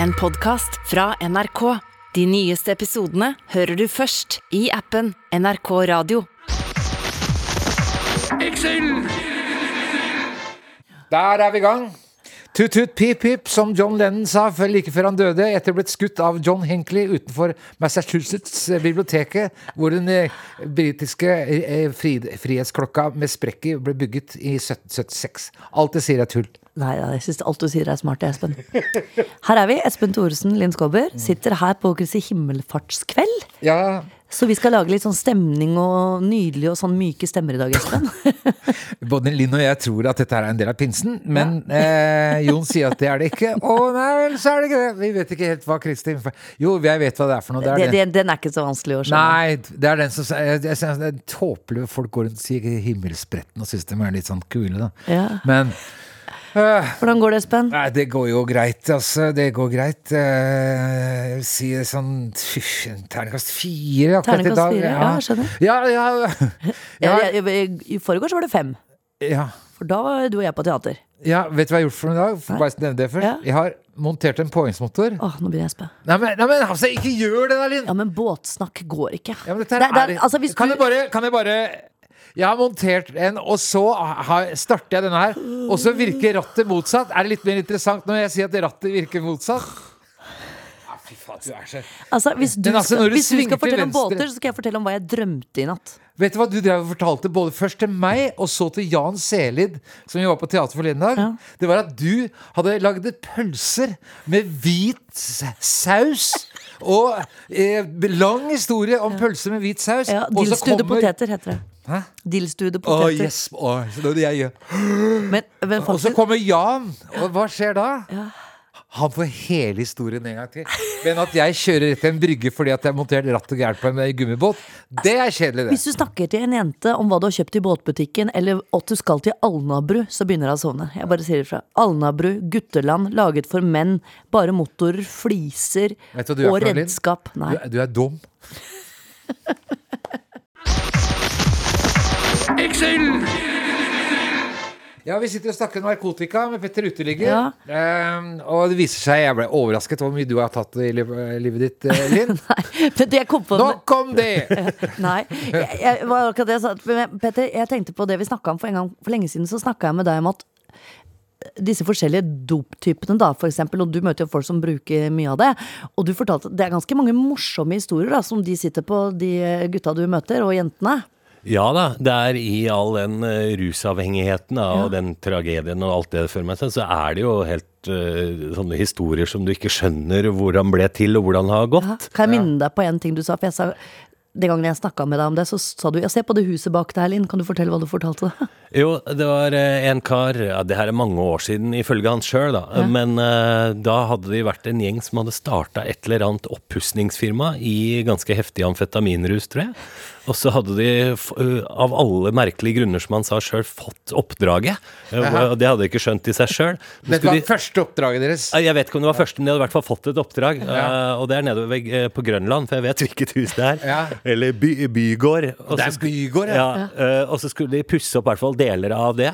En podkast fra NRK. De nyeste episodene hører du først i appen NRK Radio. Der er vi i gang. Tut-tut pip-pip, som John Lennon sa før like før han døde, etter å ha blitt skutt av John Hinckley utenfor Massachusetts-biblioteket, hvor den eh, britiske eh, frihetsklokka med sprekk i ble bygget i 1776. Alt det sier er tull. Nei, jeg syns alt du sier er smart, Espen. Her er vi. Espen Thoresen, Linn Skåber, sitter her på Kristi himmelfartskveld. Ja, Så vi skal lage litt sånn stemning og nydelig og sånn myke stemmer i dag, Espen. både Linn og jeg tror at dette er en del av pinsen, men eh, Jon sier at det er det ikke. Å nei vel, så er det ikke det. Vi vet ikke helt hva Kristi Jo, jeg vet hva det er for noe. Det er det. den. den er ikke så vanskelig å skjønne. Nei, det er den som jeg, jeg det er tåpelig folk går rundt og sier himmelspretten og syns de er litt sånn kule, da. Ja. Men Hvordan går det, Espen? Nei, det går jo greit, altså. Det går greit. Eh, Jeg vil si sånn fy, Terningkast fire akkurat i dag. fire, ja, ja, skjønner. Ja, ja, ja, ja. I forgårs var det fem. ja, For da var du og jeg på teater. ja. Vet du hva jeg har gjort for noe i dag? For bare nevne det først. Ja. Jeg har montert en påhengsmotor. Åh, nå begynner jeg å spe. Nei, men, nei, men altså, ikke gjør det da, Linn! Ja, men båtsnakk går ikke. Ja, men dette Det- det er- altså, kan, du- jeg bare, kan jeg bare Jeg har montert en, og så har, starter jeg denne her. Og så virker rattet motsatt. Er det litt mer interessant når jeg sier at rattet virker motsatt? Ja, fy faen, du er så Altså, hvis du, Men altså, skal, du hvis du skal fortelle om båter, så skal jeg fortelle om hva jeg drømte i natt. Vet du hva du drev og fortalte både først til meg og så til Jan Selid, som vi var på teater forleden dag? Ja. Det var at du hadde lagd pølser med hvit saus. Og eh, lang historie om pølser med hvit saus. Ja, kommer- poteter heter det. Dillstuede poteter. yes. Å, så det er jeg. Men, men Og så kommer Jan, og hva skjer da? Han får hele historien en gang til. Men at jeg kjører rett til en brygge fordi at jeg har montert ratt og gærent på en gummibåt, det er kjedelig, det. Hvis du snakker til en jente om hva du har kjøpt i båtbutikken, eller at du skal til Alnabru, så begynner hun å sovne. Jeg bare sier ifra. Alnabru, gutteland, laget for menn. Bare motorer, fliser er og redskap. Nei. Du, du er dum. Ja, Vi sitter og snakker narkotika med Petter Uteligger. Ja. Um, og det viser seg, jeg ble overrasket over hvor mye du har tatt i livet ditt, eh, Linn. Nei, men det jeg kom på Nå kom det! Nei. Jeg, jeg, var akkurat det jeg sa. Petter, jeg tenkte på det vi snakka om for en gang for lenge siden. Så snakka jeg med deg om at disse forskjellige doptypene, da, for eksempel, og du møter jo folk som bruker mye av det. Og du fortalte det er ganske mange morsomme historier da, som de sitter på, de gutta du møter, og jentene. Ja da, det er i all den eh, rusavhengigheten da, og den tragedien og alt det fører meg seg, så er det jo helt uh, sånne historier som du ikke skjønner hvordan ble til og hvordan det har gått. Kan jeg minne deg på en ting du sa? For jeg sa den gangen jeg snakka med deg om det, så sa du ja, se på det huset bak deg, Linn. Kan du fortelle hva du fortalte? Jo, det var eh, en kar, ja, det her er mange år siden ifølge han sjøl, da, men uh, da hadde de vært en gjeng som hadde starta et eller annet oppussingsfirma i ganske heftig amfetaminrus, tror jeg. Og så hadde de, av alle merkelige grunner som han sa sjøl, fått oppdraget. Eh, Og det hadde de ikke skjønt i seg sjøl. Dette var første oppdraget deres. Jeg vet ikke om det var første, men de hadde i hvert fall fått et oppdrag. Ja. og det er nede eh, på Grønland, for jeg vet hvilket hus det er. Ja. Eller by, bygård. Og Det er bygård, ja. ja. eh, og så skulle de pusse opp i hvert fall deler av det.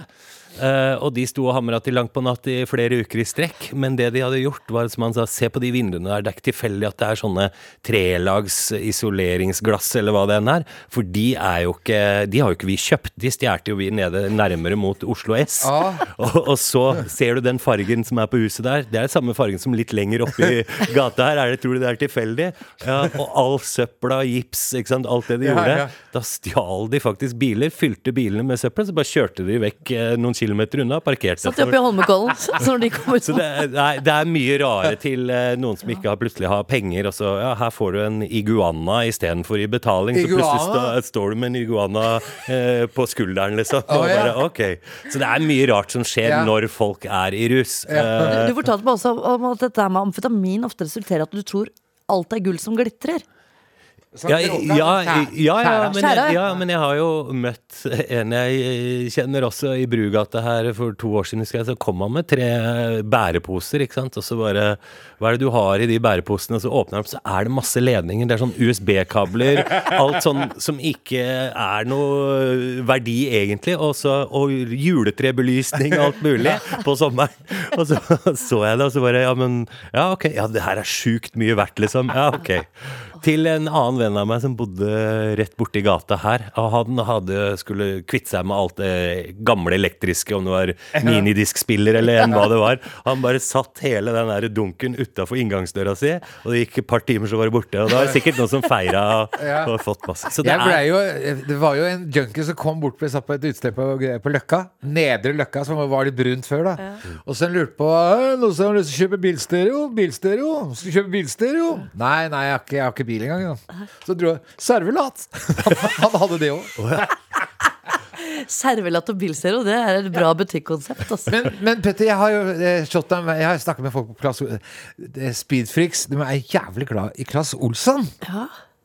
Eh, og de sto og hamra til langt på natt i flere uker i strekk. Men det de hadde gjort, var som han sa, se på de vinduene der. Det er ikke tilfeldig at det er sånne trelags isoleringsglass, eller hva det enn er. For de er jo ikke De har jo ikke vi kjøpt. De stjal jo vi nede nærmere mot Oslo S. Ah. Og, og så ser du den fargen som er på huset der. Det er samme fargen som litt lenger oppe i gata her. Er det, tror du det er tilfeldig? Ja, og all søpla, gips, ikke sant. Alt det de Ja, gjorde. ja. Da stjal de faktisk biler, fylte bilene med søppel, så bare kjørte de vekk eh, noen kilometer unna, parkerte Satt oppe i Holmenkollen når de kom ut. så det, nei, det er mye rare til eh, noen som ikke har, plutselig har penger, og så ja, her får du en iguana istedenfor i betaling. Så plutselig Iguana? står du med en iguana eh, på skulderen, liksom. Oh, ja. bare, okay. Så det er mye rart som skjer Ja. når folk er i rus. Du, Eh, du fortalte meg også om at dette med amfetamin ofte resulterer i at du tror alt er gull som glitrer. Som Ja, ja, ja, ja, men jeg, ja, men jeg har jo møtt en jeg kjenner også i Brugata her for to år siden. husker jeg, Så kom han med tre bæreposer, ikke sant. Og så bare Hva er det du har i de bæreposene? Og så åpner han opp, så er det masse ledninger. Det er sånn USB-kabler. Alt sånn som ikke er noe verdi, egentlig. Og, så, og juletrebelysning og alt mulig på sommeren. Og så så jeg det, og så bare Ja, men Ja, ok. Ja, det her er sjukt mye verdt, liksom. Ja, ok. Til en annen venn av meg som bodde rett borti gata her. Og han hadde, skulle kvitte seg med alt det gamle elektriske, om det var minidiskspiller eller enn hva det var. Han bare satt hele den der dunken utafor inngangsdøra si, og det gikk et par timer, så var det borte. Og da var det sikkert noen som feira og fått masse. Så det er jo, det var jo en junkie som kom bort og satt på et utested på, på Løkka. Nedre Løkka, som var litt brunt før. da Og så lurte på «Øh, noen som har lyst til å kjøpe bilstereo. Bilstereo? Skal kjøpe bilstereo? Nei, nei, jeg har ikke, jeg har ikke bil engang. Da. Så dro jeg servelat. Han hadde det òg. Servelat og bilstereo, det er et bra butikkonsept. Altså. Men, men Petter, jeg har jo eh, Jeg har snakket med folk på Claes eh, Speedfreaks. De er jævlig glad i Klass Olsson.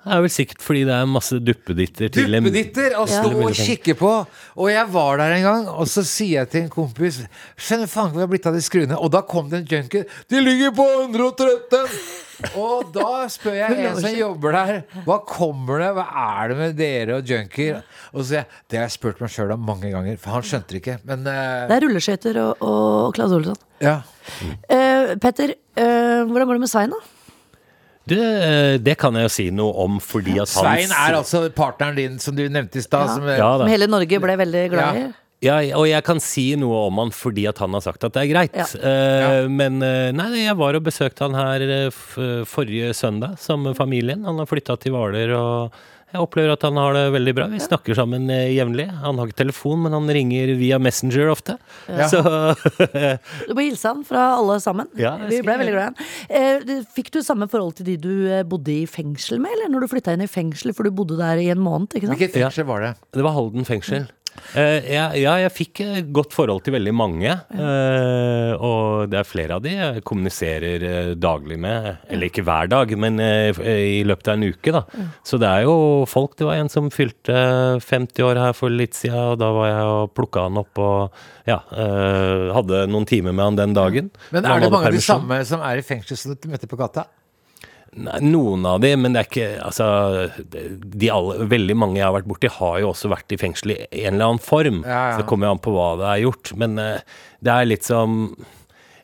Det er vel sikkert fordi det er masse duppeditter til en Duppeditter å stå og kikke på. Og jeg var der en gang, og så sier jeg til en kompis Skjønner faen ikke hva det er blitt av de skruene. Og da kom det en junkie. De ligger på 113! Og da spør jeg en som jobber der, hva kommer det? Hva er det med dere og junkier? Og så sier jeg det har jeg spurt meg sjøl om mange ganger, for han skjønte det ikke. Men eh, Det er rulleskøyter og, og Claes Olsson. ja. Eh, Petter, eh, hvordan går det med Svein, da? Du, eh, det kan jeg jo si noe om fordi at hans Svein er altså partneren din, som du nevnte i stad. Ja. som, Ja. Som hele Norge ble veldig glad i? Ja. Ja, og jeg kan si noe om han fordi at han har sagt at det er greit. Ja. Eh, Men eh, nei, jeg var og besøkte han her eh, f forrige søndag sammen med familien. Han har flytta til Hvaler, og jeg opplever at han har det veldig bra. Vi snakker sammen eh, jevnlig. Han har ikke telefon, men han ringer via Messenger ofte. Ja. Så Du må hilse han fra alle sammen. Ja, Vi ble veldig glad i. Eh, Fikk du samme forhold til de du eh, bodde i fengsel med, eller når du flytta inn i fengsel, for du bodde der i en måned? ikke sant? Hvilket fengsel var det? det var Halden fengsel. Eh, ja, ja, jeg fikk et godt forhold til veldig mange. eh, og det er flere av de jeg kommuniserer eh, daglig med. Eller ikke hver dag, men i løpet av en uke, da. Så det er jo folk. Det var en som fylte 50 år her for litt siden, og da var jeg og plukka han opp og ja, eh, hadde noen timer med han den dagen. Men er det mange av de samme som er i fengsel som du møter på gata? Noen av de, men det er ikke Altså, de alle, veldig mange jeg har vært borti, har jo også vært i fengsel i en eller annen form. Ja, ja. Så det kommer jo an på hva det er gjort. Men eh, det er litt som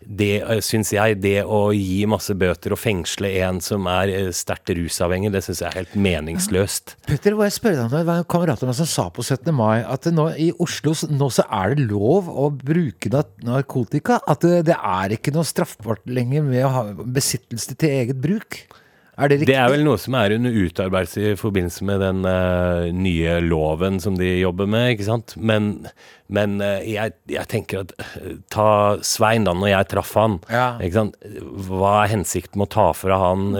det, uh, syns jeg, det å gi masse bøter og fengsle en som er eh, sterkt rusavhengig, det syns jeg er helt meningsløst. Petter, må jeg spørre deg om? Det var en kamerat av meg som sa på 17. mai at nå, i Oslo nå så er det lov å bruke narkotika. At det, det er ikke noe straffbart lenger med å ha besittelse til eget bruk. Er det riktig? Det er vel noe som er under utarbeidelse i forbindelse med den uh, nye loven som de jobber med, ikke sant. Men, men uh, jeg, jeg tenker at eh, Ta Svein, da, når jeg traff han. Ja. Ikke sant? Hva er hensikten med å ta fra han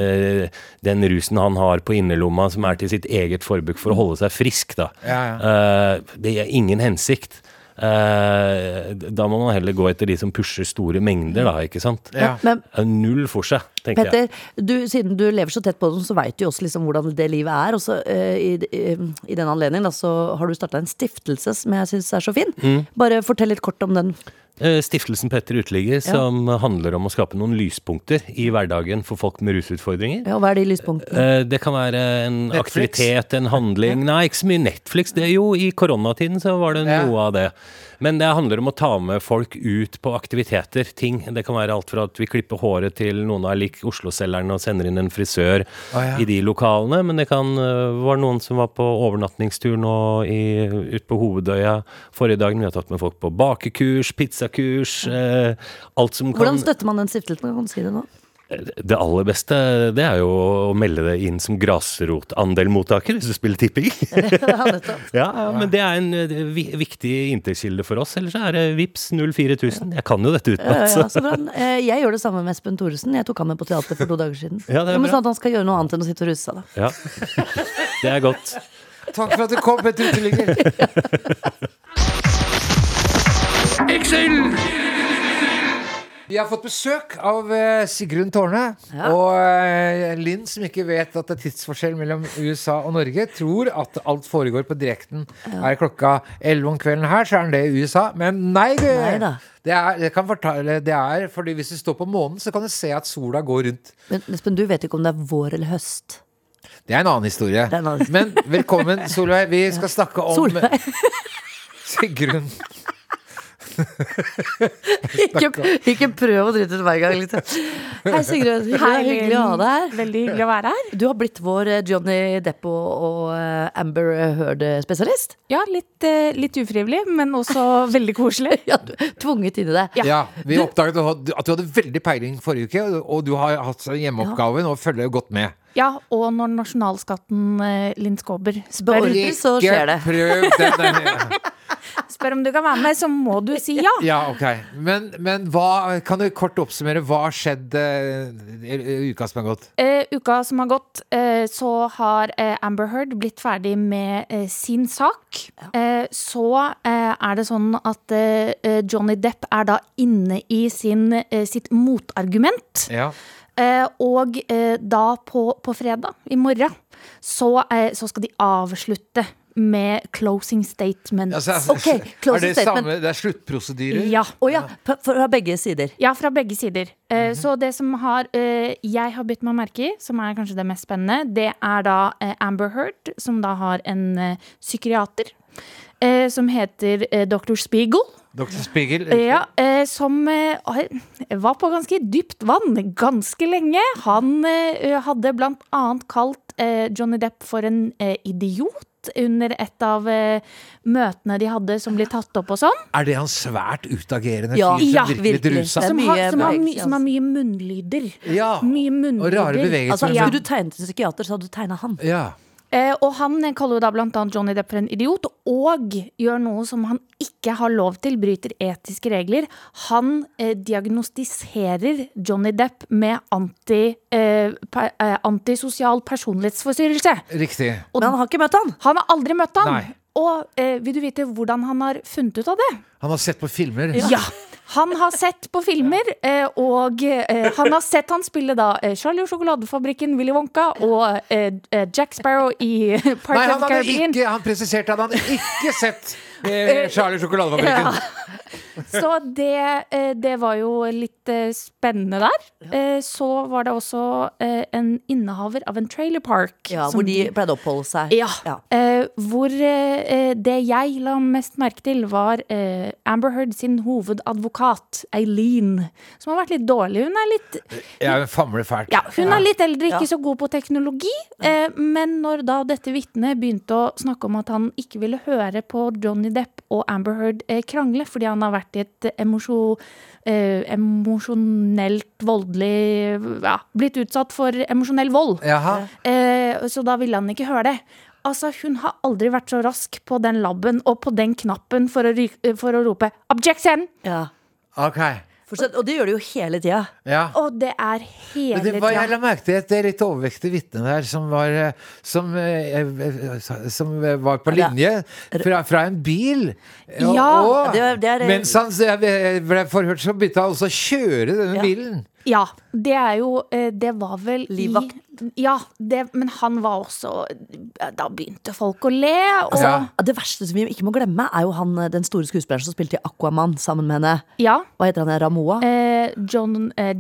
den rusen han har på innerlomma, som er til sitt eget forbruk, for å holde seg frisk, da? Ja, Eh, det er ingen hensikt. Uh, da må man heller gå etter de som pusher store mengder, da, ikke sant. Ja. Men Null for seg, tenker jeg. Petter, du, siden du lever så tett på dem, så veit du også liksom hvordan det livet er. Og så eh, i, i, i den anledning da, så har du starta en stiftelse som jeg syns er så fin. Mm. Bare fortell litt kort om den. Eh, Stiftelsen Petter Uteligger, som handler om å skape noen lyspunkter i hverdagen for folk med rusutfordringer. Ja, hva er de lyspunktene? Eh, Det kan være en Netflix? aktivitet, en handling Nei, ikke så mye Netflix. Det er jo I koronatiden så var det Ja. noe av det. Men det handler om å ta med folk ut på aktiviteter. Ting. Det kan være alt fra at vi klipper håret til noen er lik Oslo-selgeren og sender inn en frisør Å, ja. i de lokalene. Men det kan uh, var noen som var på overnattingstur nå i, ut på Hovedøya forrige dagen. Vi har tatt med folk på bakekurs, pizzakurs, eh, alt som kan Hvordan støtter man den stiftelsen? Kan du si det nå? Det aller beste det er jo å melde det inn som grasrotandelmottaker hvis du spiller tipping. Ja, ja, ja, men det er en eh, viktig inntektskilde for oss. Ellers er det VIPS 04000. Jeg kan jo dette Ja, ja, utenat. så bra. Eh, Jeg gjør det samme med Espen Thoresen. Jeg tok han med på teater for to dager siden. Ja, det er men sånn at han skal gjøre noe annet enn å sitte og ruse seg. da. Ja. Det er godt. Takk for at du kom, Petter Uteligger. Vi har fått besøk av eh, Sigrun Tårne. Ja. Og eh, Linn, som ikke vet at det er tidsforskjell mellom USA og Norge, tror at alt foregår på direkten. Er klokka 11 om kvelden her, så er det i USA. Men nei, det, Nei. Det er, det, kan fortelle, det er fordi hvis du står på månen, så kan du se at sola går rundt. Men Espen, du vet ikke om det er vår eller høst. Det er en annen historie. en annen Men velkommen, Solveig. Vi skal snakke om Solveig. Sigrun. Ikke, ikke prøv å drite ut hver gang. Litt. Hei, Sigrun. Hyggelig, Hei, hyggelig å ha deg her. Veldig hyggelig å være her. Du har blitt vår eh, Johnny Depp og, eh, Amber Heard-spesialist. Ja, litt, eh, litt ufrivillig, men også veldig koselig. Ja, du tvunget inn i det. Ja. Ja, Vi oppdaget at du- hadde veldig peiling forrige uke, og du har hatt hjemmeoppgaven og følger godt med. Ja, og når nasjonalskatten eh, Linn Skåber spør, Ordentlig, så skjer det. prøv den. spør om du kan være med, så må du si ja. Ja, ok. Men, men hva, kan du kort oppsummere hva har skjedd uh, uka som har gått? Uh, uka som har gått, uh, så har Amber Heard blitt ferdig med sin sak. Eh, så er det sånn at Johnny Depp er da inne i sin, sitt motargument. Ja. Eh, og da på, på fredag, i morgen, så, så skal de avslutte med closing statement. Altså, okay, Ok, er det statement. samme? Det er sluttprosedyrer? ja. Oh, ja, fra, begge sider. Ja, fra begge sider. Eh, Så det som har, uh, jeg har bitt meg merke i, som er kanskje det mest spennende, det er da uh, Amber Heard, som da har en psykiater. eh, Som heter Dr. Spiegel. Dr. Spiegel? Ja, eh, som var på ganske dypt vann ganske lenge. Han hadde blant annet kalt Johnny Depp for en eh, under et av eh, møtene de hadde som ble tatt opp og sånn. Er det han svært utagerende Ja, fyr som ja, virkelig litt rusa? Det er Som har, som, har, my, som har altså. mye munnlyder. Ja. Mye Og rare bevegelser. Altså, Ja. Skulle du tegnet en psykiater, så hadde du tegna han. Ja. Eh, og han kaller jo da annet Johnny Depp for en idiot, og gjør noe som han ikke har lov til, bryter etiske regler. Han eh, diagnostiserer Johnny Depp med anti, eh, per, eh, antisosial personlighetsforstyrrelse. Riktig. Og Men han har ikke møtt han. han har aldri møtt han. Nei. Og eh, vil du vite hvordan han har funnet ut av det? Han har sett på filmer. Ja. Han har sett på filmer, eh, og eh, han har sett han spille da eh, Charlie og sjokoladefabrikken, Willy Wonka og Jack Sparrow i Nei, Park han of hadde Caribbean. ikke Han presiserte at han ikke sett Charlie Sjokoladefabrikken. Så det, eh, det var jo litt eh, spennende der. Eh, Så var det også en innehaver av en trailer park. Ja, hvor de pleide å oppholde seg. Ja. Ja. Eh, hvor det jeg la mest merke til, var Amber Heard sin hovedadvokat, Eileen, som har vært litt dårlig. Hun er litt Jeg famler fælt. ja, hun er litt eldre, ikke så god på teknologi. Eh, men når da dette vitnet begynte å snakke om at han ikke ville høre på Johnny Depp og Amber Heard krangle fordi han har vært i et emosjo, eh, emosjonelt voldelig Ja, blitt utsatt for emosjonell vold. Eh, så da ville han ikke høre det. Altså, Hun har aldri vært så rask på den labben og på den knappen for å, for å rope 'objection'! Ja. Ok. Forstått, og det gjør de jo hele tida. Ja. Og det er hele tida. det var, jeg la merke til et litt overvektig vitne der som var, eh, som, eh, eh, som var på linje fra, fra en bil. Ja, og, det det er- mens han ble forhørt, så begynte han også å kjøre denne Ja. bilen. Ja, det er jo eh, Det var vel Livvakt. Ja, det, men han var også Da begynte folk å le, og Ja. Det verste som vi ikke må glemme, er jo han, den store skuespilleren som spilte i Aquaman sammen med henne. Ja. Hva heter han? Ramoa? eh, John eh,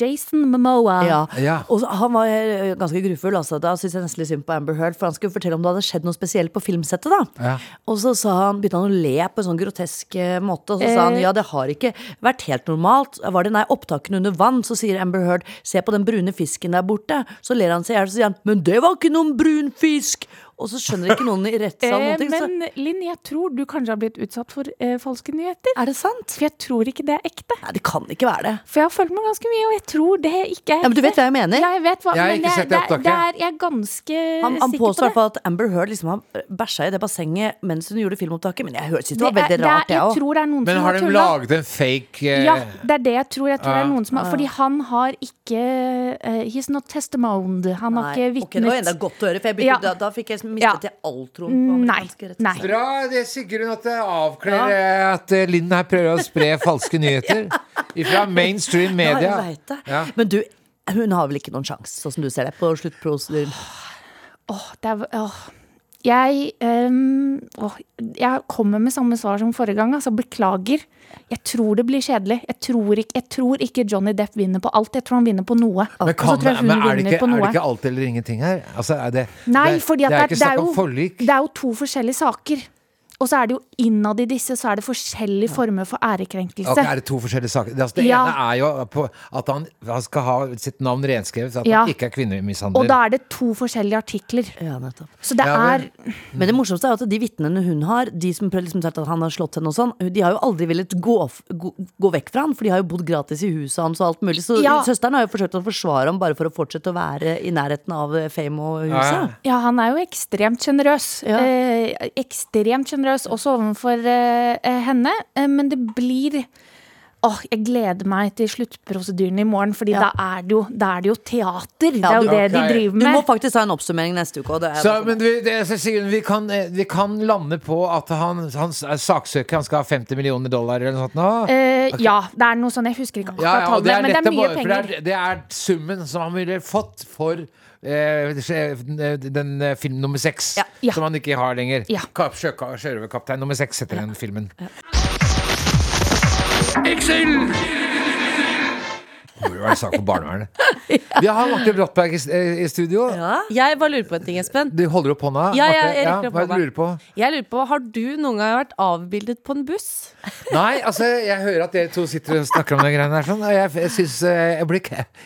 Jason Momoa. Ja. Ja. Og så- han var eh, ganske grufull. Altså. Da syns jeg nesten litt synd på Amber Heard, for han skulle fortelle om det hadde skjedd noe spesielt på filmsettet. da Ja. Og så sa han, begynte han å le på en sånn grotesk eh, måte, og så sa han Eh. ja, det har ikke vært helt normalt. Var det nei, opptakene under vann? Så sier Amber Heard se på den brune fisken der borte. Så ler han seg i hjel, så sier han men det var ikke noen brun fisk! Og så skjønner ikke noen i rettssalen Eh, noen ting. Så men Linn, jeg tror du kanskje har blitt utsatt for eh, falske nyheter. er det sant? For jeg tror ikke det er ekte. Nei, det kan ikke være det. For jeg har fulgt med ganske mye, og jeg tror det ikke er ekte. Ja, men du vet hva jeg mener? Ja, jeg vet hva, Jeg har ikke sett det det, opptaket. det er, jeg er ganske Han, han sikker påstår i på hvert det. fall at Amber Heard liksom har bæsja i det bassenget mens hun gjorde filmopptaket. Men jeg hørte ikke det var Det veldig det er- rart, jeg Jeg òg. tror det er noen Men som har har de laget en fake eh, Ja, det er det jeg tror. Jeg tror det er noen som har, Fordi han har ikke eh, He's not testimoned. Han har ikke Ok, det var enda godt å høre, for jeg begynte, Ja. da, da fikk jeg mistet Ja. jeg all troen på amerikanske rettssaker. Bra, det Sigrun, at det avkler ja. at eh, Linn her prøver å spre falske nyheter. Fra mainstream Ja, media. jeg vet det. Ja. Men du, hun har vel ikke noen sjanse, sånn som du ser det, på sluttprosedyren? Åh, det er, åh. Jeg, um, å, jeg kommer med samme svar som forrige gang. Altså, beklager. Jeg tror det blir kjedelig. Jeg tror, ikke, jeg tror ikke Johnny Depp vinner på alt. Jeg tror han vinner på noe. Men, kan, men er, det ikke, er det ikke alt eller ingenting her? Altså, er det, Nei, det, fordi at det er ikke er snakk om forlik. Det er jo to forskjellige saker. Og så er det jo innad i disse så er det forskjellige former for ærekrenkelse. Okay, er det to forskjellige saker? Det, altså, det Ja. ene er jo på at han, han skal ha sitt navn renskrevet, så at Ja. han ikke er kvinnemishandler. Og da er det to forskjellige artikler. Ja, nettopp. Så det Ja, er men- Men det morsomste er at de vitnene hun har, de som prøver liksom at han har slått henne og sånn, de har jo aldri villet gå, gå, gå vekk fra han, for de har jo bodd gratis i huset hans og alt mulig. Så Ja. søsteren har jo forsøkt å forsvare ham bare for å fortsette å være i nærheten av fame og huset. Ja, ja. Ja, han er jo ekstremt sjenerøs. Ja. Eh, ekstremt sjenerøs også overfor eh, eh, henne. Eh, men det blir Åh, jeg gleder meg til sluttprosedyren i morgen, Fordi Ja. da, er det jo, da er det jo teater. det er jo det det de driver med. Du må faktisk ha en oppsummering neste uke. Og det er Så, men vi, det, så vi, kan, vi kan lande på at han, han er saksøker han skal ha 50 millioner dollar eller noe sånt nå? Eh, Ja, det er noe sånn, jeg husker ikke akkurat Ja, ja, og det tallene, er men det er mye penger. Det er, det er summen som han ville fått for den eh, film nummer seks, Ja. Ja. som han ikke har lenger. Ja. Sjørøverkaptein nummer seks heter den filmen. Burde være sak for barnevernet. Vi har Marte Brattberg i, i studio. Jeg bare lurer på en ting, Espen. Du holder opp hånda. Ja, ja, jeg rekker opp hva hånda. lurer på? Jeg lurer på, Har du noen gang vært avbildet på en buss? Nei, altså, jeg hører at dere to sitter og snakker om de greiene der, sånn, og jeg, jeg syns jeg, blir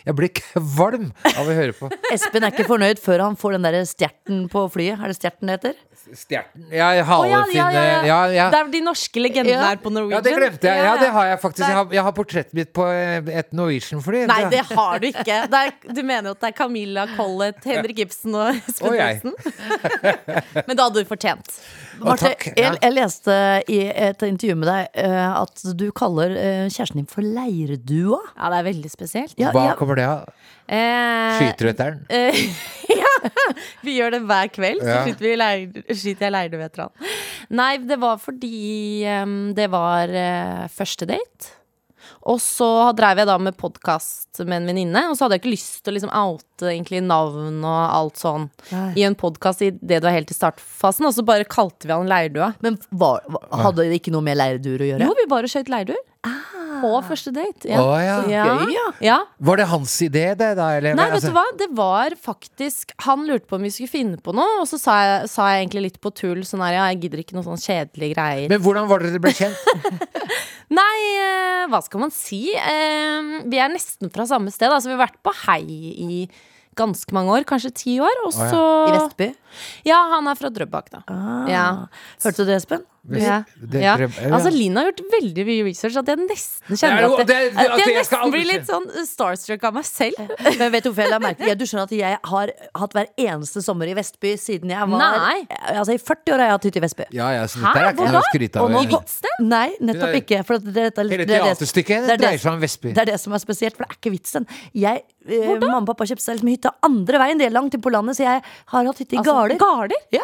jeg blir kvalm av å høre på. Espen er ikke fornøyd før han får den der stjerten på flyet. Er det stjerten det heter? Stjerten Ja, Å, ja, ja, ja, ja. ja, ja. Det er de norske legendene Ja. her på Norwegian. Ja, det glemte jeg. Ja, det har jeg faktisk. Jeg har, jeg har portrettet mitt på eh, et Norwegian-fly. Nei, det har du ikke. Det er, du mener at det er Camilla Collett, Henrik Ibsen og Espen Og Men det hadde du fortjent. Marte, takk, ja. jeg, jeg leste i et intervju med deg eh, at du kaller eh, kjæresten din for leirdua. Ja, det er veldig spesielt. Ja, Hva ja. kommer det av? Eh, Skyter du etter den? ja, vi gjør det hver kveld, så skyter, vi leir, skyter jeg leirdueveteran. Nei, det var fordi um, det var uh, første date. Og så drev jeg da med podkast med en venninne, og så hadde jeg ikke lyst til å liksom oute egentlig navn og alt sånn Nei. i en podkast i det det var helt i startfasen, og så bare kalte vi han Leirdua. Men var, var, hadde det ikke noe med leirduer å gjøre? Jo, vi bare skøyt leirduer. På første date. Ja. Å, ja. Gøy, ja. ja. Var det hans idé, det, da? Eller, Nei, vet altså- du hva? Det var faktisk Han lurte på om vi skulle finne på noe, og så sa jeg, sa jeg egentlig litt på tull sånn her, ja, jeg gidder ikke noe sånn kjedelige greier. Men hvordan var det dere ble kjent? Nei, eh, hva skal man si? Eh, vi er nesten fra samme sted. Altså, vi har vært på Hei i ganske mange år, kanskje ti år. Og ja. så I Vestby? Ja, han er fra Drøbak, da. Ah. Ja. Hørte du det, Espen? Ja. Det- ja. det- ja. Altså, Linn har gjort veldig mye research at jeg nesten er kjenner jo- at, det, jeg nesten blir litt sånn starstruck av meg selv. Men vet du hvorfor jeg la merke til det? Du skjønner at jeg har hatt hver eneste sommer i Vestby siden jeg var Nei. Altså I 40 år har jeg hatt hytte i Vestby. Ja, ja, så Hæ? dette er ikke Hvor da? skryte av. Og nå- I Hvitsten? Nei, nettopp ikke. For det, det, det, Hele det er det- teaterstykket det er det- dreier seg om Vestby. Det er det som er spesielt, for det er ikke vitsen. Jeg, eh, mamma og pappa kjøpte seg liksom hytte andre veien, det er langt inn på landet, så jeg har hatt hytte i Altså, Garder. Garder? Ja.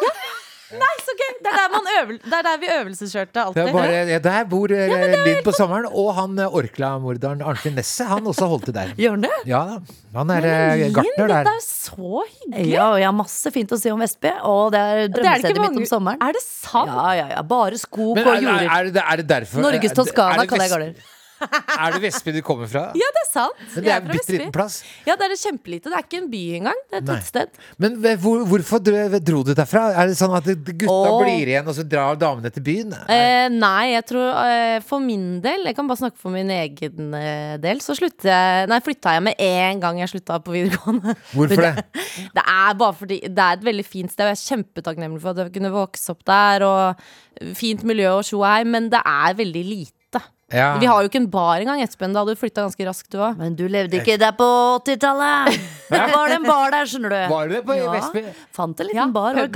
Nei, så gøy! Det er der, man øvel, det er der vi øvelseskjørte Det alltid. er bare, ja, der bor eh, Linn på sommeren, og han eh, Orkla-morderen Arnfinn Nesset. Han også holdt til der. Gjør han det? Ja da. Han er eh, gartner der. Det er så hyggelig! Ja, og jeg har masse fint å si om Vestby, og det er Det er drømmestedet mitt om sommeren. Er det sant? Ja, ja, ja. Bare skog Men og er, jorder. er, det, er det derfor Norges Toskana er kaller jeg Garder. Er det Vestby du kommer fra? Ja, det er sant. Men det Jeg er en bitte liten plass. Ja, det er det kjempelite. Det er ikke en by engang. Det er et tettsted. Men hvor, hvorfor dro, dro du derfra? Er det sånn at gutta Åh. blir igjen, og så drar damene til byen? Eh, nei, jeg tror eh, for min del Jeg kan bare snakke for min egen eh, del. Så jeg Nei, flytta jeg med en gang jeg slutta på videregående. Hvorfor det? Det er bare fordi det er et veldig fint sted, og jeg er kjempetakknemlig for at jeg kunne vokse opp der. Og fint miljø og tjo og hei, men det er veldig lite. Ja. Vi har jo ikke en bar engang, Espen. Da hadde du flytta ganske raskt, du òg. Men du levde ikke der på 80-tallet! Da var det en bar der, skjønner du. Var det på Ja. Vestby? Fant en liten Ja, bar. Het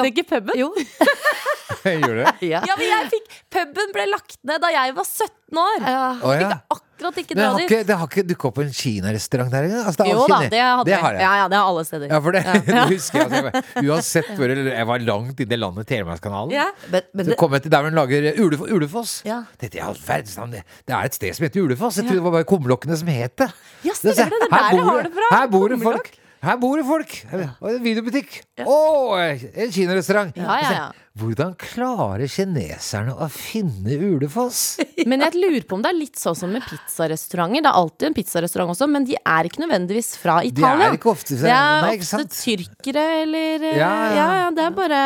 det ikke puben? Jo. Gjorde det? Ja. Ja, men jeg fikk Puben ble lagt ned da jeg var 17 år. Ja. fikk ja. Akkurat akkurat ikke dra dit. det har ikke dukket opp en kinarestaurant der engang? Altså, Jo da, det hadde det har jeg. Ja, ja, det har alle steder. Ja, for det, det husker jeg. altså, jeg Uansett hvor jeg var langt inne i landet, Telemarkskanalen. Ja. Men, men Så kom jeg til der hun lager Ulef Ulefoss. Ja. Dette er all. Det det er et sted som heter Ulefoss. Jeg trodde det var bare kumlokkene som het det. Ja, stemmer det. Det er Her der bor har det fra. Her bor det folk. Her bor det folk! Og en videobutikk. Å, en kinarestaurant. Ja, ja, ja. Hvordan klarer kineserne å finne Ulefoss? Men jeg lurer på om det er litt sånn som med pizzarestauranter. Det er alltid en pizzarestaurant også, men de er ikke nødvendigvis fra De er ikke ofte Det er Nei, ikke ofte tyrkere eller eh, Ja, ja. ja, ja, det er bare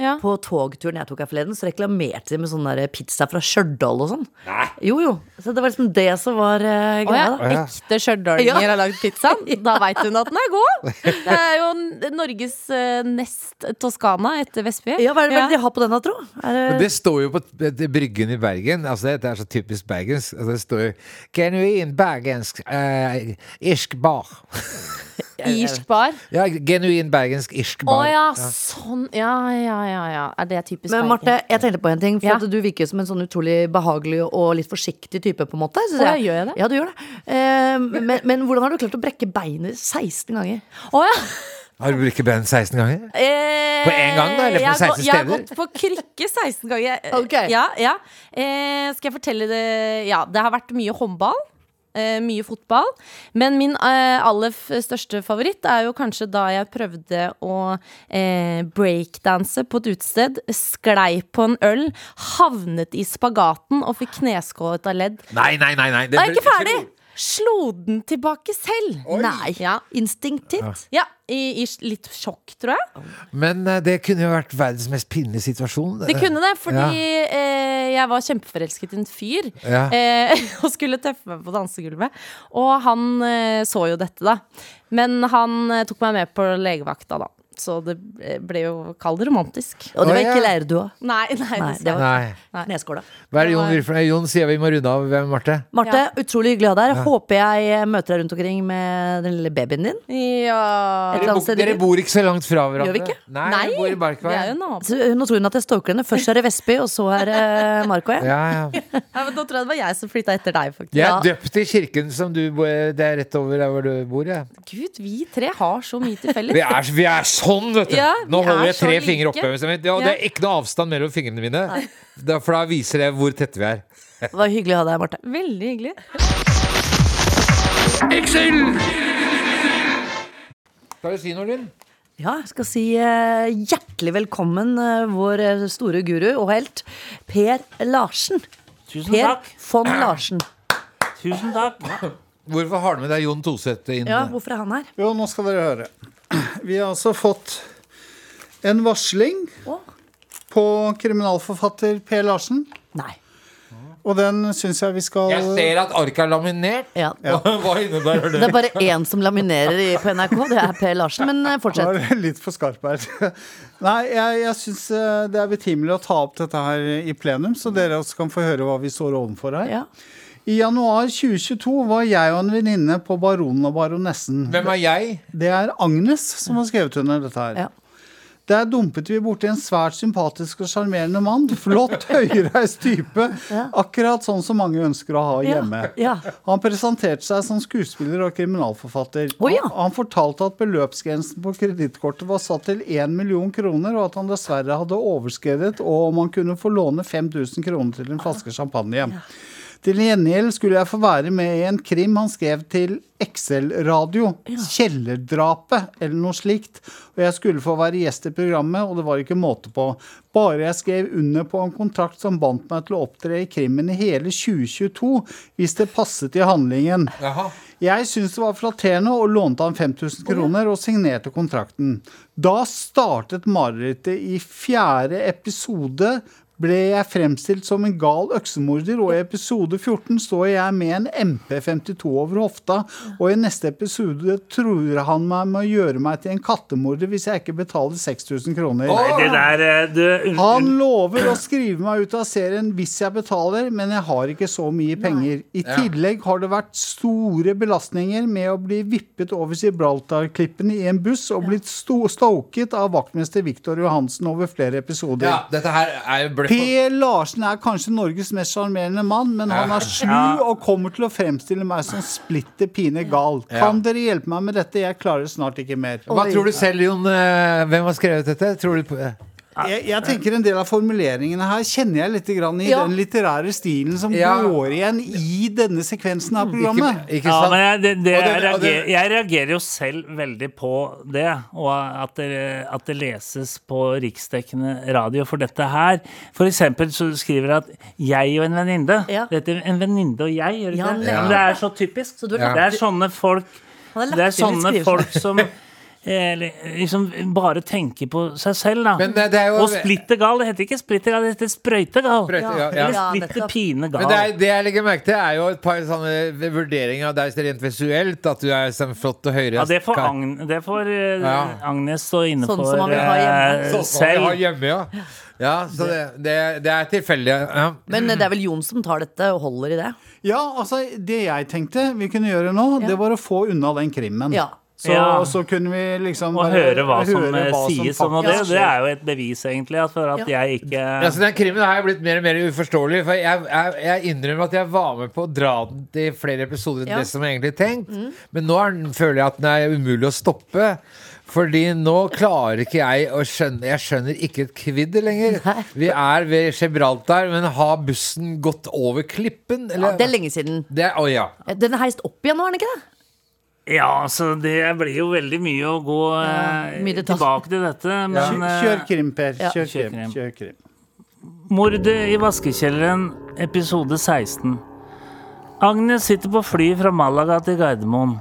ja. på togturen jeg tok her forleden, så reklamerte de med sånn der pizza fra Stjørdal og sånn. Jo, jo. Så det var liksom det som var uh, greia. da. ja. ekte stjørdalinger Ja. har lagd pizzaen. Da veit hun at den er god! Det er jo Norges uh, nest Toskana etter Vestby. Ja, hva er det hva er det de har på den, da, tro? Er det, det står jo på Bryggen i Bergen. Altså Det er så typisk bergensk. Altså det står jo 'Genuin bergensk uh, irsk bar'. Irsk bar. Ja, genuin bergensk irsk Å ja, sånn. Ja, ja, ja, ja. Er det typisk men Marte, jeg tenkte på en ting. For Ja. at Du virker som en sånn utrolig behagelig og litt forsiktig type. på en måte Å, ja, gjør jeg det? Ja, du gjør det. Eh, men, men hvordan har du klart å brekke beinet 16 ganger? Å ja. Har du brukket ben 16 ganger? Eh, På en gang, da, eller på 16 steder? Jeg har gått på krykke 16 ganger. Okay. Ok. Ja, ja. Eh, skal jeg fortelle det Ja, det har vært mye håndball. Eh, mye fotball. Men min eh, aller største favoritt er jo kanskje da jeg prøvde å eh, breakdanse på et utested. Sklei på en øl, havnet i spagaten og fikk kneskålet av ledd. Nei, nei, nei. nei. Det er ikke ferdig! Slo den tilbake selv. Nei. Ja, Instinktivt. ja i, i litt sjokk, tror jeg. Men eh, det kunne jo vært verdens mest pinlige situasjon. Det kunne det, fordi Ja. eh, jeg var kjempeforelsket i en fyr. Ja. Eh, og skulle tøffe meg på dansegulvet. Og han eh, så jo dette, da. Men han eh, tok meg med på legevakta, da. Så det ble jo kall det romantisk. Og det var ikke leirdua. Nei, nei, Nei, det var Nei. kneskåla. Hva er det Jon vil for noe? Jon sier vi må runde av. Hvem, Marte? Marte, utrolig hyggelig å ha deg her. Håper jeg møter deg rundt omkring med den lille babyen din. Ja Et eller Dere, annet bo, dere bor ikke så langt fra hverandre. Gjør vi ikke? Nei, Nei, vi bor i er Barkveien. Nå tror hun at jeg stalker henne. Først er det Vestby, og så er det Marco igjen. Ja, ja. Ja, men Da tror jeg det var jeg som flytta etter deg, faktisk. Jeg er døpt i kirken som du bor Det er rett over der hvor du bor, ja. Gud, vi tre har så mye til felles. Vi er, vi er sånn, vet du! Ja, Nå holder er jeg tre så fingre oppe. Ja, det er ikke noe avstand mellom fingrene mine. Da, for da viser det hvor tette vi er. Det var hyggelig å ha deg, Marte. Veldig hyggelig. Skal du si noe, Linn? Ja, jeg skal si uh, hjertelig velkommen, uh, vår eh, store guru og helt, Per Larsen. Tusen Per takk. von Larsen. Tusen takk. Hvorfor har du med deg Jon Toseth inn? Ja, hvorfor er han her? Jo, nå skal dere høre. Vi har altså fått en varsling Å. på kriminalforfatter Per Larsen. Nei. Og den syns jeg vi skal Jeg ser at arket er laminert. Ja. Hva innebærer Det det? er bare én som laminerer i, på NRK, det er Per Larsen. Men eh, fortsett. det litt for skarp her. Nei, jeg, jeg syns det er betimelig å ta opp dette her i plenum, så dere også kan få høre hva vi står overfor her. Ja. I januar 2022 var jeg og en venninne på Baronen og Baronessen. Hvem er jeg? Det er Agnes som har skrevet under dette her. Ja. Der dumpet vi borti en svært sympatisk og sjarmerende mann. Flott, høyreist type. Akkurat sånn som mange ønsker å ha hjemme. Ja. Han presenterte seg som skuespiller og kriminalforfatter. Oh, ja. Han- fortalte at beløpsgrensen på kredittkortet var satt til 1 million kroner, og at han dessverre hadde overskredet, og om han kunne få låne 5000 kroner til en flaske champagne. Til gjengjeld skulle jeg få være med i en krim han skrev til Excel-radio. 'Kjellerdrapet', eller noe slikt. Og jeg skulle få være gjest i programmet, og det var ikke måte på. Bare jeg skrev under på en kontrakt som bandt meg til å opptre i krimmen i hele 2022, hvis det passet i handlingen. Jaha. Jeg syntes det var flatterende og lånte han 5000 kroner og signerte kontrakten. Da startet marerittet i fjerde episode. Ble jeg fremstilt som en gal øksemorder, og i episode 14 står jeg med en MP52 over hofta, og i neste episode truer han meg med å gjøre meg til en kattemorder hvis jeg ikke betaler 6000 kroner. Nei, Det der eh, du, Han lover å skrive meg ut av serien hvis jeg betaler, men jeg har ikke så mye penger. I tillegg har det vært store belastninger med å bli vippet over Gibraltar-klippene i en buss og blitt sto stoket av vaktmester Viktor Johansen over flere episoder. Ja, dette her er jo bløff Per Larsen er kanskje Norges mest sjarmerende mann, men han er slu og kommer til å fremstille meg som splitter pine gal. Kan dere hjelpe meg med dette? Jeg klarer snart ikke mer. Hva tror du selv, Jon? eh, Hvem har skrevet dette? Tror du på Jeg, jeg tenker En del av formuleringene her kjenner jeg litt grann i Ja. den litterære stilen som Ja. går igjen i denne sekvensen av programmet. Ikke, ikke Ja, men jeg, det, det, jeg, reagerer, jeg reagerer jo selv veldig på det, og at det, at det leses på riksdekkende radio for dette her. For eksempel så skriver det at 'jeg og en venninne'. Ja. Dette er en venninne og jeg, gjør det Ja, det? er så typisk. Så Det er sånne folk Det er sånne folk som liksom bare tenker på seg selv, da. Men det- det er jo- og splitter gal. Det heter ikke splitter gal, det heter sprøytegal. Sprøyte, ja, ja. Splitter pine gal. Men det, er, det jeg legger merke til, er jo et par sånne vurderinger av deg rent visuelt. At du er sånn flott og høyreist. Ja, det får, Agn det får eh, Ja. Agnes stå inne Sånn for som man vil ha hjemme. eh, Sånn som vi har selv. hjemme, ja. Ja, så det, det, det er tilfeldig. Ja. Men eh, det er vel Jon som tar dette og holder i det? Ja, altså Det jeg tenkte vi kunne gjøre nå, Ja. det var å få unna den krimmen. Ja. Så, Ja. så kunne vi liksom Og bare høre hva som høre eh, hva sies om og det. Det er jo et bevis, egentlig, for at jeg ikke Ja, så den krimmen har blitt mer og mer uforståelig. For jeg, jeg, jeg innrømmer at jeg var med på å dra den til flere episoder enn Ja. det som jeg egentlig tenkt. Mm. Men nå er den, føler jeg at den er umulig å stoppe. Fordi nå klarer ikke jeg å skjønne Jeg skjønner ikke et kvidder lenger. Nei. Vi er ved Gibraltar, men har bussen gått over klippen? ja. Det er lenge siden. Det er, å ja. Den er heist opp igjen nå, er den ikke det? Ja, så det blir jo veldig mye å gå eh, mye tilbake til dette. Men Kjør, eh, kjør krim, Per. Ja. Kjør Kjør krim. krim. Kjør krim. Mordet i vaskekjelleren, episode 16. Agnes sitter på fly fra Malaga til Gardermoen.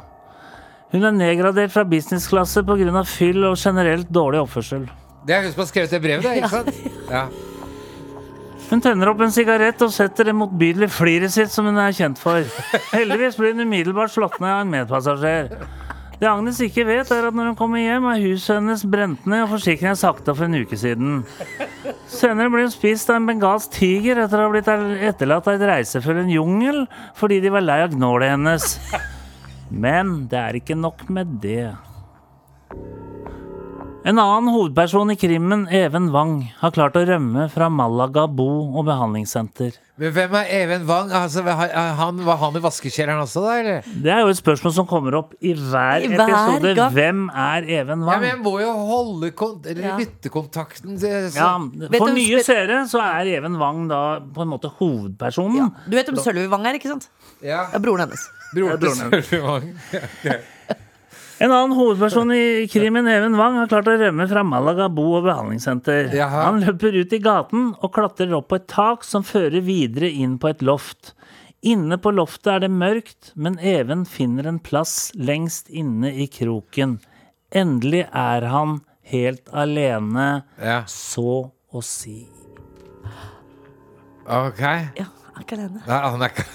Hun er nedgradert fra businessklasse pga. fyll og generelt dårlig oppførsel. Det er hun som har skrevet det brevet, da, ikke sant? Ja. Hun tenner opp en sigarett og setter det motbydelige fliret sitt som hun er kjent for. Heldigvis blir hun umiddelbart slått ned av en medpassasjer. Det Agnes ikke vet, er at når hun kommer hjem, er huset hennes brent ned og forsikringen sagt av for en uke siden. Senere blir hun spist av en bengalsk tiger etter å ha blitt etterlatt av et reisefølge i en jungel fordi de var lei av gnålet hennes. Men det er ikke nok med det. En annen hovedperson i krimmen, Even Wang, har klart å rømme fra Malaga bo- og behandlingssenter. Men hvem er Even Wang? Altså, han, var han i vaskekjelleren også, da? eller? Det er jo et spørsmål som kommer opp i hver, I hver episode. gang. Hvem er Even Wang? Ja, men jeg må jo holde kont eller Ja. lyttekontakten til- så- Ja, for om, nye seere så er Even Wang da på en måte hovedpersonen. Du vet om Sølvi Wang er, ikke sant? ja. Det er broren hennes. Broren til broren Wang. Sølvi Wang. En annen hovedperson i krimen, Even Wang, har klart å rømme fra Malaga bo- og behandlingssenter. Jaha. Han løper ut i gaten og klatrer opp på et tak som fører videre inn på et loft. Inne på loftet er det mørkt, men Even finner en plass lengst inne i kroken. Endelig er han helt alene, Ja, så å si. ok. Ja, er ikke alene. Nei, han er ikke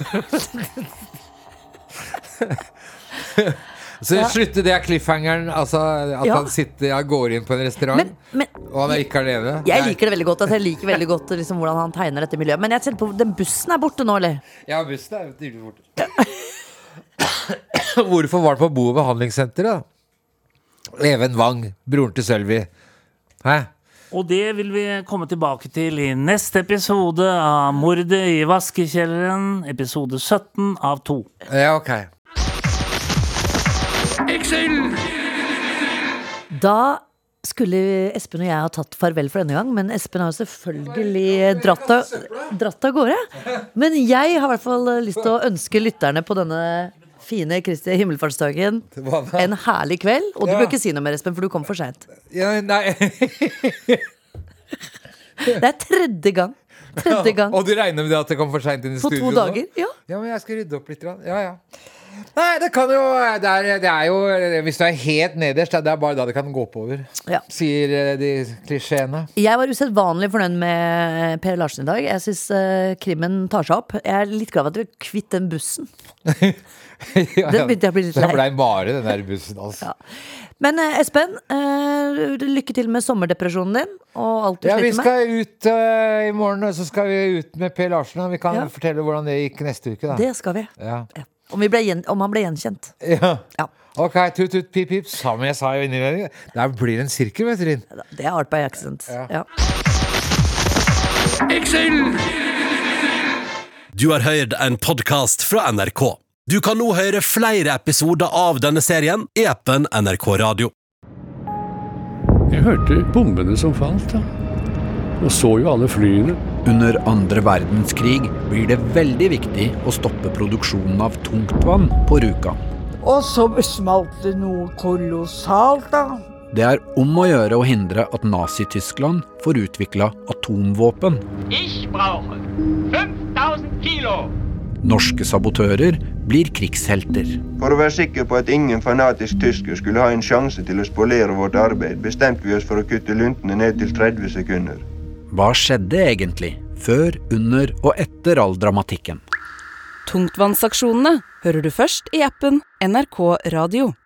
Så slutter det cliffhangeren, altså at Ja. han sitter ja, går inn på en restaurant, Men, men og han er ikke alene? jeg Nei. liker det veldig godt. Altså, jeg liker veldig godt liksom, hvordan han tegner dette miljøet. Men jeg ser på, den bussen er borte nå, eller? Ja, bussen er tydelig borte. Hvorfor var det på bo- og behandlingssenteret, da? Even Wang, broren til Sølvi. Hæ? Og det vil vi komme tilbake til i neste episode av Mordet i vaskekjelleren, episode 17 av 2. Ja, ok. Da skulle Espen og jeg ha tatt farvel for denne gang, men Espen har jo selvfølgelig dratt av, dratt av gårde. Men jeg har i hvert fall lyst til å ønske lytterne på denne fine Kristi himmelfartsdagen en herlig kveld. Og du Ja. bør ikke si noe mer, Espen, for du kom for seint. Ja, nei. Det er tredje gang. Tredje gang Og du regner med det at det kom for seint inn i på studio? to dager. Ja. Ja, men jeg skal rydde opp litt. Ja, ja. Nei, det kan jo det er, det er jo Hvis du er helt nederst, det er bare da det kan gå oppover. Ja. Sier eh, de klisjeene. Jeg var usedvanlig fornøyd med Per Larsen i dag. Jeg syns krimmen tar seg opp. Jeg er litt glad for at du er kvitt den bussen. ja, Den begynte jeg å bli litt Den lei. blei bare, den der bussen, altså. Ja. Men eh, Espen, eh, lykke til med sommerdepresjonen din og alt du Ja, vi sliter med. skal ut uh, i morgen, og så skal vi ut med Per Larsen. Og vi kan Ja. fortelle hvordan det gikk neste uke, da. Det skal vi. Ja. Om, vi ble gjen, om han ble gjenkjent. ja. Ja. Ok, tut tut pip pip. Som jeg sa i innledningen, der blir en sirkel, vet du. Linn. Det er art by accident. Ja. Ja. Du har hørt en podkast fra NRK. Du kan nå høre flere episoder av denne serien i appen NRK Radio. Jeg hørte bombene som falt, da. Og så jo alle flyene. Under andre verdenskrig blir det veldig viktig å stoppe produksjonen av tungtvann på Rjukan. Og så smalt det noe kolossalt, da. Det er om å gjøre å hindre at Nazi-Tyskland får utvikla atomvåpen. Ich brauche 5000 Kilo. Norske sabotører blir krigshelter. For å være sikker på at ingen fanatisk tysker skulle ha en sjanse til å spolere vårt arbeid, bestemte vi oss for å kutte luntene ned til 30 sekunder. Hva skjedde egentlig, før, under og etter all dramatikken? Tungtvannsaksjonene hører du først i appen NRK Radio.